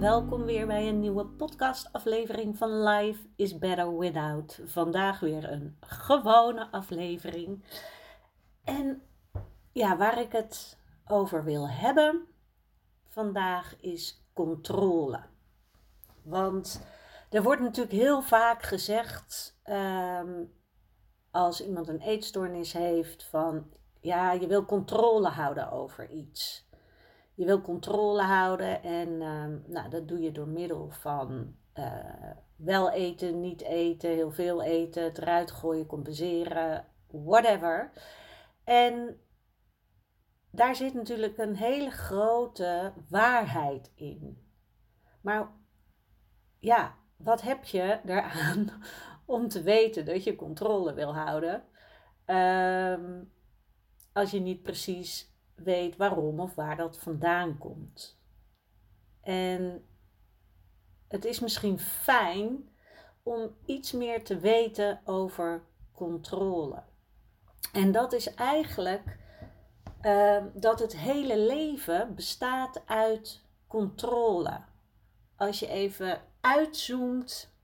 welkom weer bij een nieuwe podcastaflevering van Life is Better Without. Vandaag weer een gewone aflevering. En ja, waar ik het over wil hebben vandaag is controle. Want er wordt natuurlijk heel vaak gezegd ehm, als iemand een eetstoornis heeft van ja, je wil controle houden over iets. Je wil controle houden en ehm, nou, dat doe je door middel van uh, wel eten, niet eten, heel veel eten, het eruit gooien, compenseren, whatever. En daar zit natuurlijk een hele grote waarheid in. Maar ja, wat heb je eraan om te weten dat je controle wil houden? Um, als je niet precies weet waarom of waar dat vandaan komt. En het is misschien fijn om iets meer te weten over controle. En dat is eigenlijk uh, dat het hele leven bestaat uit controle. Als je even uitzoomt,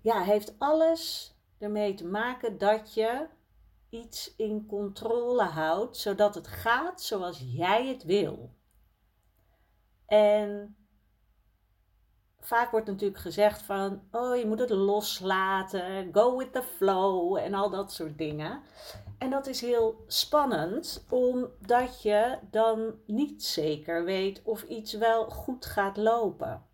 ja, heeft alles ermee te maken dat je iets in controle houdt, zodat het gaat zoals jij het wil. En vaak wordt natuurlijk gezegd van, oh je moet het loslaten, go with the flow en al dat soort dingen. En dat is heel spannend, omdat je dan niet zeker weet of iets wel goed gaat lopen.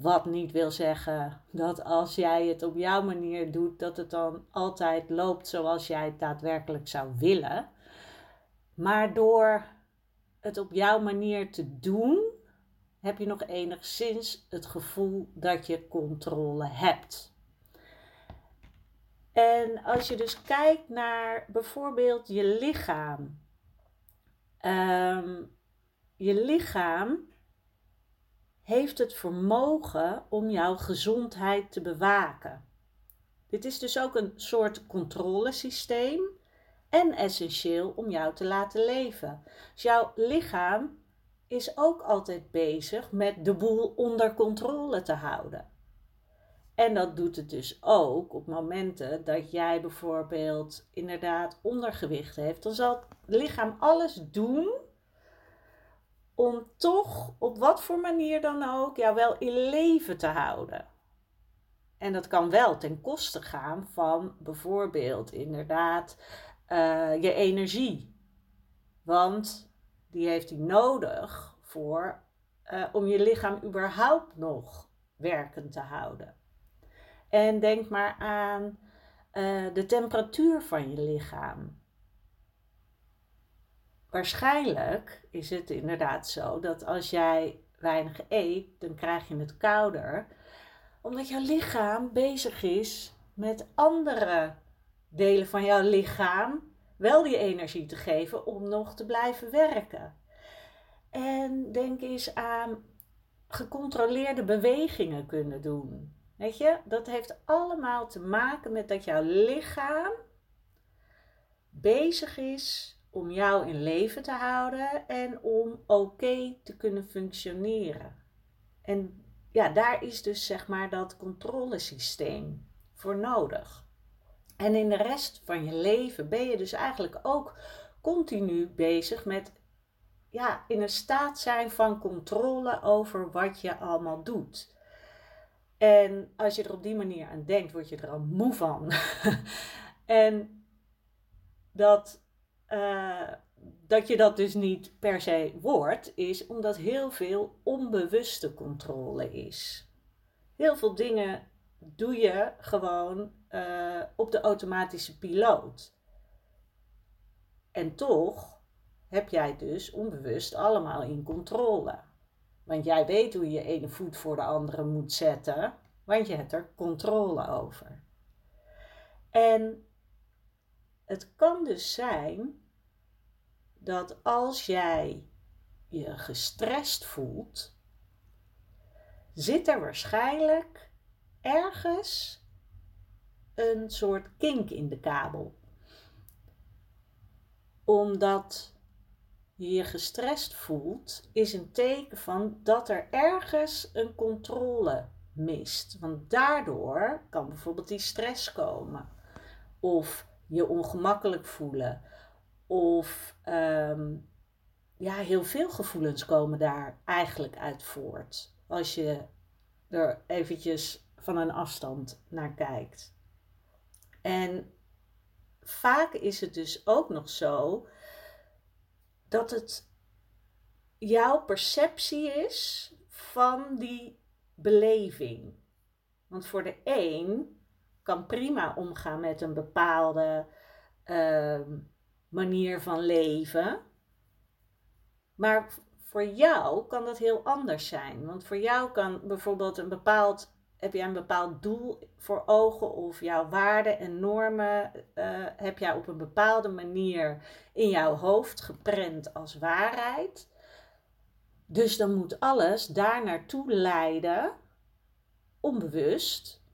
Wat niet wil zeggen dat als jij het op jouw manier doet, dat het dan altijd loopt zoals jij het daadwerkelijk zou willen. Maar door het op jouw manier te doen, heb je nog enigszins het gevoel dat je controle hebt. En als je dus kijkt naar bijvoorbeeld je lichaam. Um, je lichaam heeft het vermogen om jouw gezondheid te bewaken. Dit is dus ook een soort controlesysteem en essentieel om jou te laten leven. Dus jouw lichaam is ook altijd bezig met de boel onder controle te houden. En dat doet het dus ook op momenten dat jij bijvoorbeeld inderdaad ondergewicht heeft. Dan zal het lichaam alles doen om toch op wat voor manier dan ook jou wel in leven te houden. En dat kan wel ten koste gaan van bijvoorbeeld inderdaad uh, je energie. Want die heeft hij nodig voor, uh, om je lichaam überhaupt nog werkend te houden. En denk maar aan uh, de temperatuur van je lichaam waarschijnlijk is het inderdaad zo dat als jij weinig eet, dan krijg je het kouder, omdat jouw lichaam bezig is met andere delen van jouw lichaam wel die energie te geven om nog te blijven werken. En denk eens aan gecontroleerde bewegingen kunnen doen. Weet je, dat heeft allemaal te maken met dat jouw lichaam bezig is om jou in leven te houden en om oké te kunnen functioneren. En ja, daar is dus zeg maar dat controlesysteem voor nodig. En in de rest van je leven ben je dus eigenlijk ook continu bezig met ja, in een staat zijn van controle over wat je allemaal doet. En als je er op die manier aan denkt, word je er al moe van. en dat, eh, dat je dat dus niet per se wordt, is omdat heel veel onbewuste controle is. Heel veel dingen doe je gewoon uh, op de automatische piloot. En toch heb jij dus onbewust allemaal in controle. Want jij weet hoe je ene voet voor de andere moet zetten, want je hebt er controle over. En het kan dus zijn dat als jij je gestrest voelt, zit er waarschijnlijk ergens een soort kink in de kabel. Omdat je je gestrest voelt, is een teken van dat er ergens een controle mist. Want daardoor kan bijvoorbeeld die stress komen. Of je ongemakkelijk voelen. Of ehm, ja, heel veel gevoelens komen daar eigenlijk uit voort. Als je er eventjes van een afstand naar kijkt. En vaak is het dus ook nog zo dat het jouw perceptie is van die beleving. Want voor de een kan prima omgaan met een bepaalde ehm, manier van leven. Maar voor jou kan dat heel anders zijn. Want voor jou kan bijvoorbeeld een bepaald heb jij een bepaald doel voor ogen of jouw waarden en normen uh, heb jij op een bepaalde manier in jouw hoofd geprent als waarheid. Dus dan moet alles daar naartoe leiden, onbewust.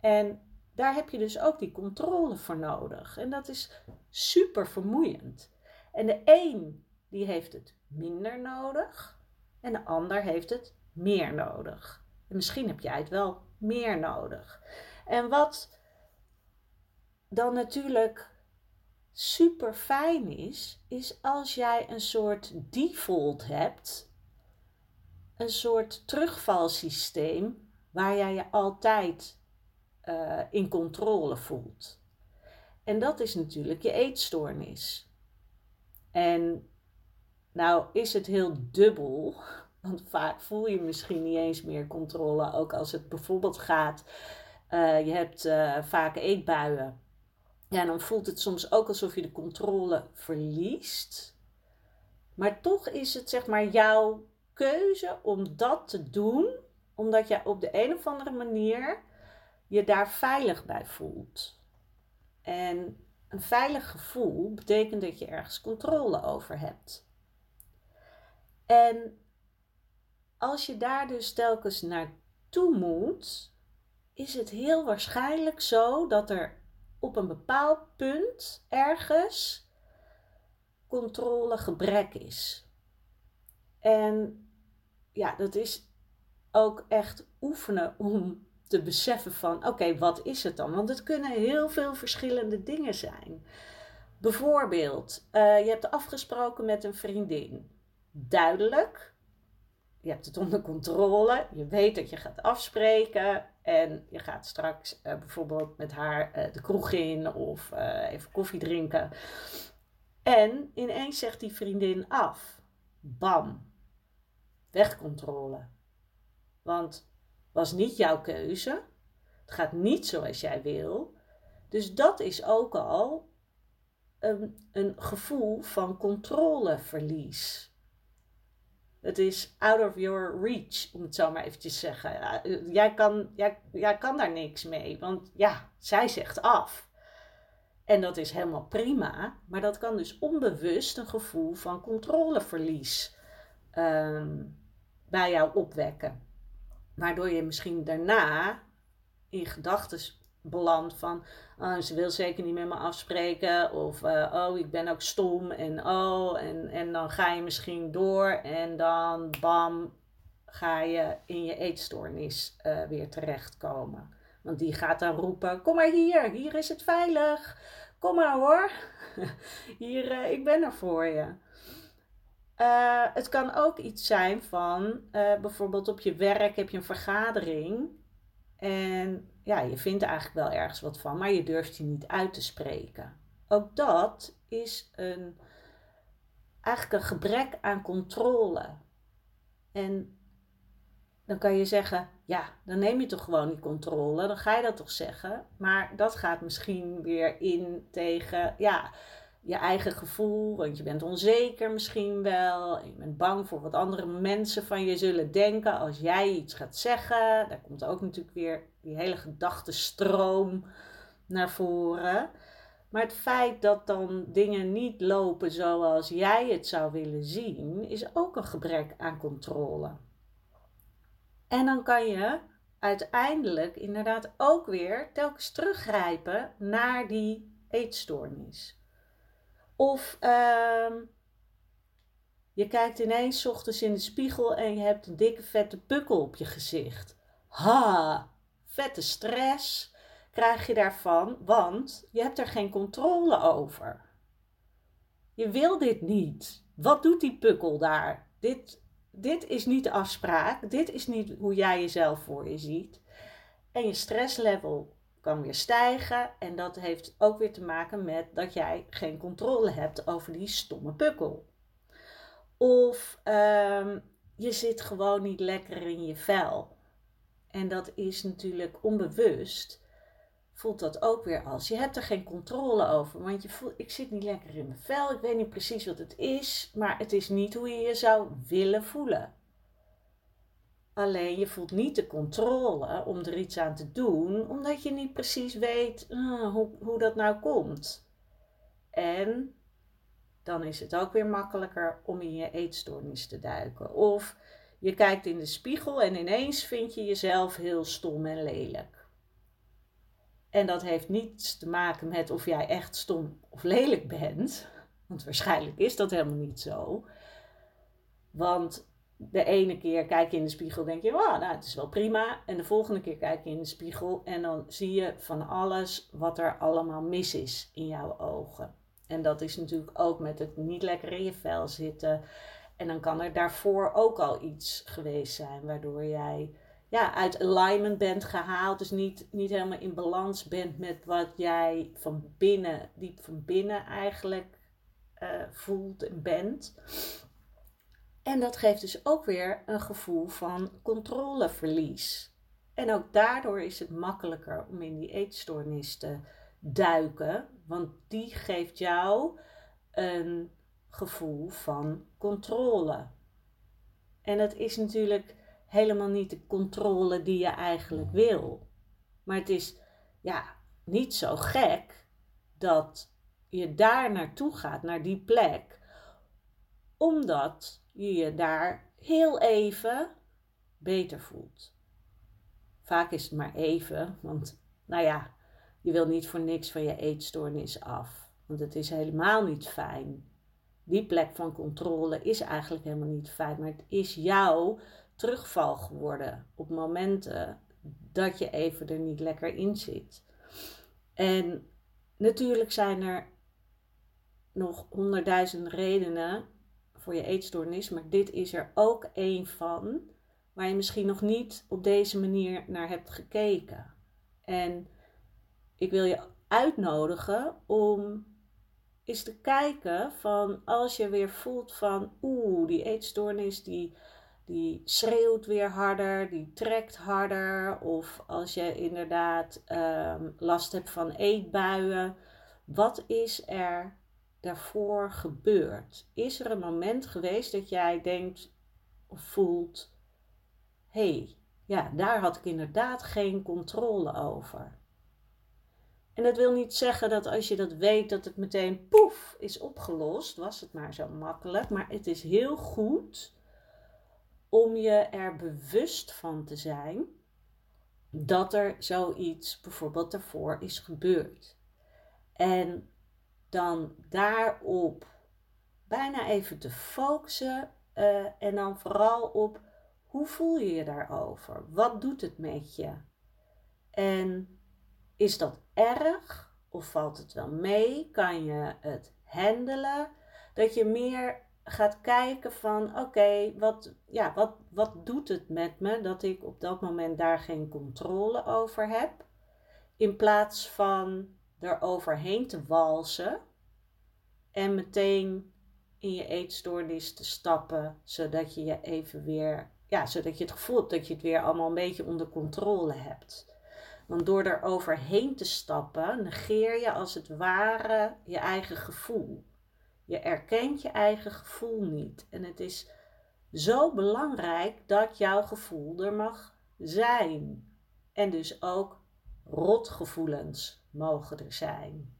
En daar heb je dus ook die controle voor nodig. En dat is super vermoeiend. En de een die heeft het minder nodig en de ander heeft het meer nodig. En misschien heb jij het wel meer nodig. En wat dan natuurlijk super fijn is, is als jij een soort default hebt, een soort terugvalsysteem waar jij je altijd uh, in controle voelt. En dat is natuurlijk je eetstoornis. En nou is het heel dubbel want vaak voel je misschien niet eens meer controle. Ook als het bijvoorbeeld gaat, uh, je hebt uh, vaak eetbuien. Ja, dan voelt het soms ook alsof je de controle verliest. Maar toch is het zeg maar jouw keuze om dat te doen, omdat je op de een of andere manier je daar veilig bij voelt. En een veilig gevoel betekent dat je ergens controle over hebt. En als je daar dus telkens naartoe moet, is het heel waarschijnlijk zo dat er op een bepaald punt ergens controlegebrek is. En ja, dat is ook echt oefenen om te beseffen van oké, wat is het dan? Want het kunnen heel veel verschillende dingen zijn. Bijvoorbeeld, uh, je hebt afgesproken met een vriendin. Duidelijk, je hebt het onder controle. Je weet dat je gaat afspreken. En je gaat straks uh, bijvoorbeeld met haar uh, de kroeg in of even koffie drinken. En ineens zegt die vriendin af. Bam. Wegcontrole. Want was niet jouw keuze. Het gaat niet zoals jij wil. Dus dat is ook al een, een gevoel van controleverlies. Het is out of your reach, om het zo maar eventjes te zeggen. Eh, jij kan, jij, kan daar niks mee, want ja, zij zegt af. En dat is helemaal prima, maar dat kan dus onbewust een gevoel van controleverlies um, bij jou opwekken. Waardoor je misschien daarna in gedachten beland van oh, ze wil zeker niet met me afspreken of uh, oh ik ben ook stom en oh en, en dan ga je misschien door en dan bam ga je in je eetstoornis uh, weer terechtkomen. Want die gaat dan roepen kom maar hier, hier is het veilig, kom maar hoor, hier uh, ik ben er voor je. Het kan ook iets zijn van bijvoorbeeld op je werk heb je een vergadering en ja, je vindt er eigenlijk wel ergens wat van, maar je durft je niet uit te spreken. ook dat is een, eigenlijk een gebrek aan controle. En dan kan je zeggen, ja, dan neem je toch gewoon die controle, dan ga je dat toch zeggen. Maar dat gaat misschien weer in tegen, ja, je eigen gevoel, want je bent onzeker misschien wel. Je bent bang voor wat andere mensen van je zullen denken als jij iets gaat zeggen. Daar komt ook natuurlijk weer die hele gedachtenstroom naar voren. Maar het feit dat dan dingen niet lopen zoals jij het zou willen zien, is ook een gebrek aan controle. En dan kan je uiteindelijk inderdaad ook weer telkens teruggrijpen naar die eetstoornis. Of uh, je kijkt ineens ochtends in de spiegel en je hebt een dikke vette pukkel op je gezicht. Ha, vette stress krijg je daarvan, want je hebt er geen controle over. Je wil dit niet. Wat doet die pukkel daar? Dit, dit is niet de afspraak. Dit is niet hoe jij jezelf voor je ziet. En je stresslevel kan weer stijgen. En dat heeft ook weer te maken met dat jij geen controle hebt over die stomme pukkel. Of um, je zit gewoon niet lekker in je vel. En dat is natuurlijk onbewust. Voelt dat ook weer als. Je hebt er geen controle over. Want je voelt, ik zit niet lekker in mijn vel. Ik weet niet precies wat het is. Maar het is niet hoe je je zou willen voelen. Alleen je voelt niet de controle om er iets aan te doen, omdat je niet precies weet uh, hoe, hoe dat nou komt. En dan is het ook weer makkelijker om in je eetstoornis te duiken. Of je kijkt in de spiegel en ineens vind je jezelf heel stom en lelijk. En dat heeft niets te maken met of jij echt stom of lelijk bent. Want waarschijnlijk is dat helemaal niet zo. Want de ene keer kijk je in de spiegel denk je, wow, nou, het is wel prima. En de volgende keer kijk je in de spiegel en dan zie je van alles wat er allemaal mis is in jouw ogen. En dat is natuurlijk ook met het niet lekker in je vel zitten. En dan kan er daarvoor ook al iets geweest zijn waardoor jij ja, uit alignment bent gehaald. Dus niet, niet helemaal in balans bent met wat jij van binnen, diep van binnen eigenlijk uh, voelt en bent. En dat geeft dus ook weer een gevoel van controleverlies. En ook daardoor is het makkelijker om in die eetstoornis te duiken, want die geeft jou een gevoel van controle. En dat is natuurlijk helemaal niet de controle die je eigenlijk wil. Maar het is ja, niet zo gek dat je daar naartoe gaat, naar die plek, omdat je je daar heel even beter voelt. Vaak is het maar even, want nou ja, je wil niet voor niks van je eetstoornis af. Want het is helemaal niet fijn. Die plek van controle is eigenlijk helemaal niet fijn, maar het is jouw terugval geworden op momenten dat je even er niet lekker in zit. En natuurlijk zijn er nog honderdduizend redenen voor je eetstoornis, maar dit is er ook één van waar je misschien nog niet op deze manier naar hebt gekeken. En ik wil je uitnodigen om eens te kijken van als je weer voelt van oeh, die eetstoornis die, die schreeuwt weer harder, die trekt harder. Of als je inderdaad um, last hebt van eetbuien. Wat is er daarvoor gebeurd? Is er een moment geweest dat jij denkt of voelt: hé, hey, ja, daar had ik inderdaad geen controle over? En dat wil niet zeggen dat als je dat weet, dat het meteen poef is opgelost. Was het maar zo makkelijk. Maar het is heel goed om je er bewust van te zijn dat er zoiets bijvoorbeeld daarvoor is gebeurd. En dan daarop bijna even te focussen uh, en dan vooral op hoe voel je je daarover? Wat doet het met je? En is dat erg of valt het wel mee? Kan je het handelen? Dat je meer gaat kijken van oké, wat, ja, wat, wat doet het met me dat ik op dat moment daar geen controle over heb? In plaats van eroverheen te walsen en meteen in je eetstoornis te stappen, zodat je je even weer, ja, zodat je het gevoel hebt dat je het weer allemaal een beetje onder controle hebt. Want door er overheen te stappen, negeer je als het ware je eigen gevoel. Je erkent je eigen gevoel niet. En het is zo belangrijk dat jouw gevoel er mag zijn. En dus ook rotgevoelens mogen er zijn.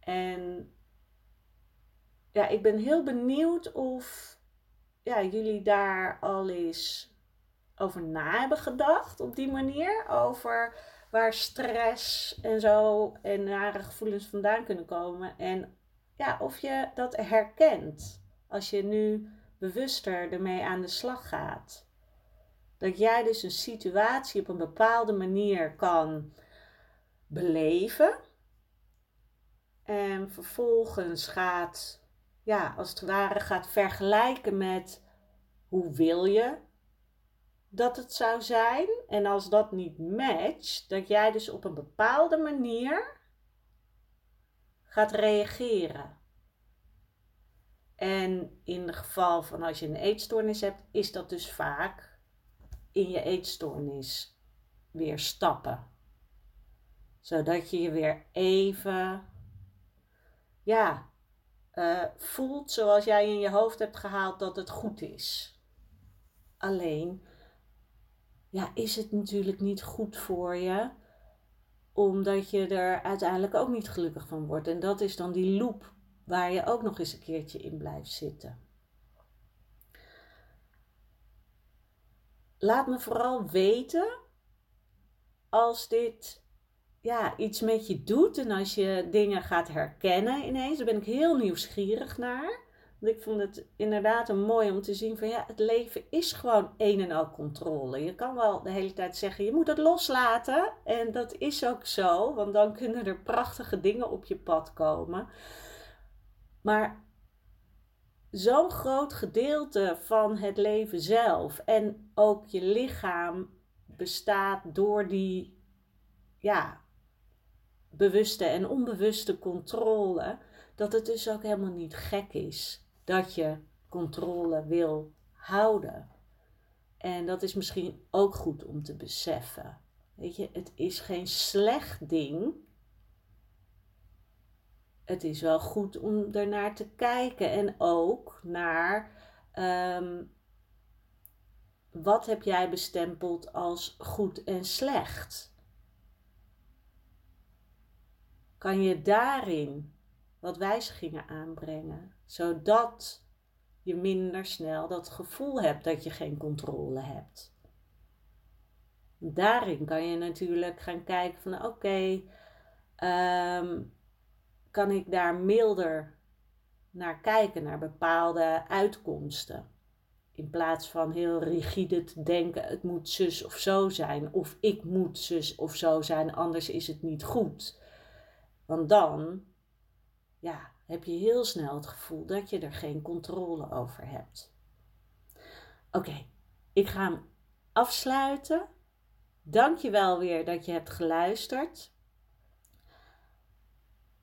En ja, ik ben heel benieuwd of ja, jullie daar al eens over na hebben gedacht op die manier. Over waar stress en zo en nare gevoelens vandaan kunnen komen. En ja, of je dat herkent als je nu bewuster ermee aan de slag gaat. Dat jij dus een situatie op een bepaalde manier kan beleven. En vervolgens gaat, ja, als het ware gaat vergelijken met hoe wil je dat het zou zijn. En als dat niet matcht, dat jij dus op een bepaalde manier gaat reageren. En in het geval van als je een eetstoornis hebt, is dat dus vaak in je eetstoornis weer stappen. Zodat je je weer even, ja, uh, voelt zoals jij in je hoofd hebt gehaald dat het goed is. Alleen ja, is het natuurlijk niet goed voor je, omdat je er uiteindelijk ook niet gelukkig van wordt. En dat is dan die loop waar je ook nog eens een keertje in blijft zitten. Laat me vooral weten als dit ja, iets met je doet en als je dingen gaat herkennen ineens. Daar ben ik heel nieuwsgierig naar. Want ik vond het inderdaad een mooi om te zien van ja, het leven is gewoon een en al controle. Je kan wel de hele tijd zeggen, je moet het loslaten. En dat is ook zo, want dan kunnen er prachtige dingen op je pad komen. Maar zo'n groot gedeelte van het leven zelf en ook je lichaam bestaat door die ja, bewuste en onbewuste controle, dat het dus ook helemaal niet gek is dat je controle wil houden. En dat is misschien ook goed om te beseffen. Weet je, het is geen slecht ding. Het is wel goed om ernaar te kijken en ook naar um, wat heb jij bestempeld als goed en slecht. Kan je daarin wat wijzigingen aanbrengen, zodat je minder snel dat gevoel hebt dat je geen controle hebt. Daarin kan je natuurlijk gaan kijken van oké, ehm, kan ik daar milder naar kijken, naar bepaalde uitkomsten. In plaats van heel rigide te denken, het moet zus of zo zijn, of ik moet zus of zo zijn, anders is het niet goed. Want dan ja, heb je heel snel het gevoel dat je er geen controle over hebt. Oké, ik ga hem afsluiten. Dank je wel weer dat je hebt geluisterd.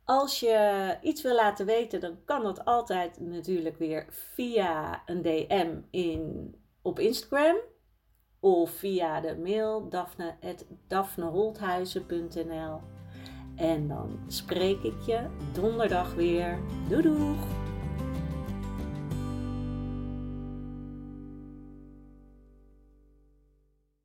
Als je iets wil laten weten, dan kan dat altijd natuurlijk weer via een DM in, op Instagram of via de mail daphne.daphneholthuizen.nl en dan spreek ik je donderdag weer. Doei!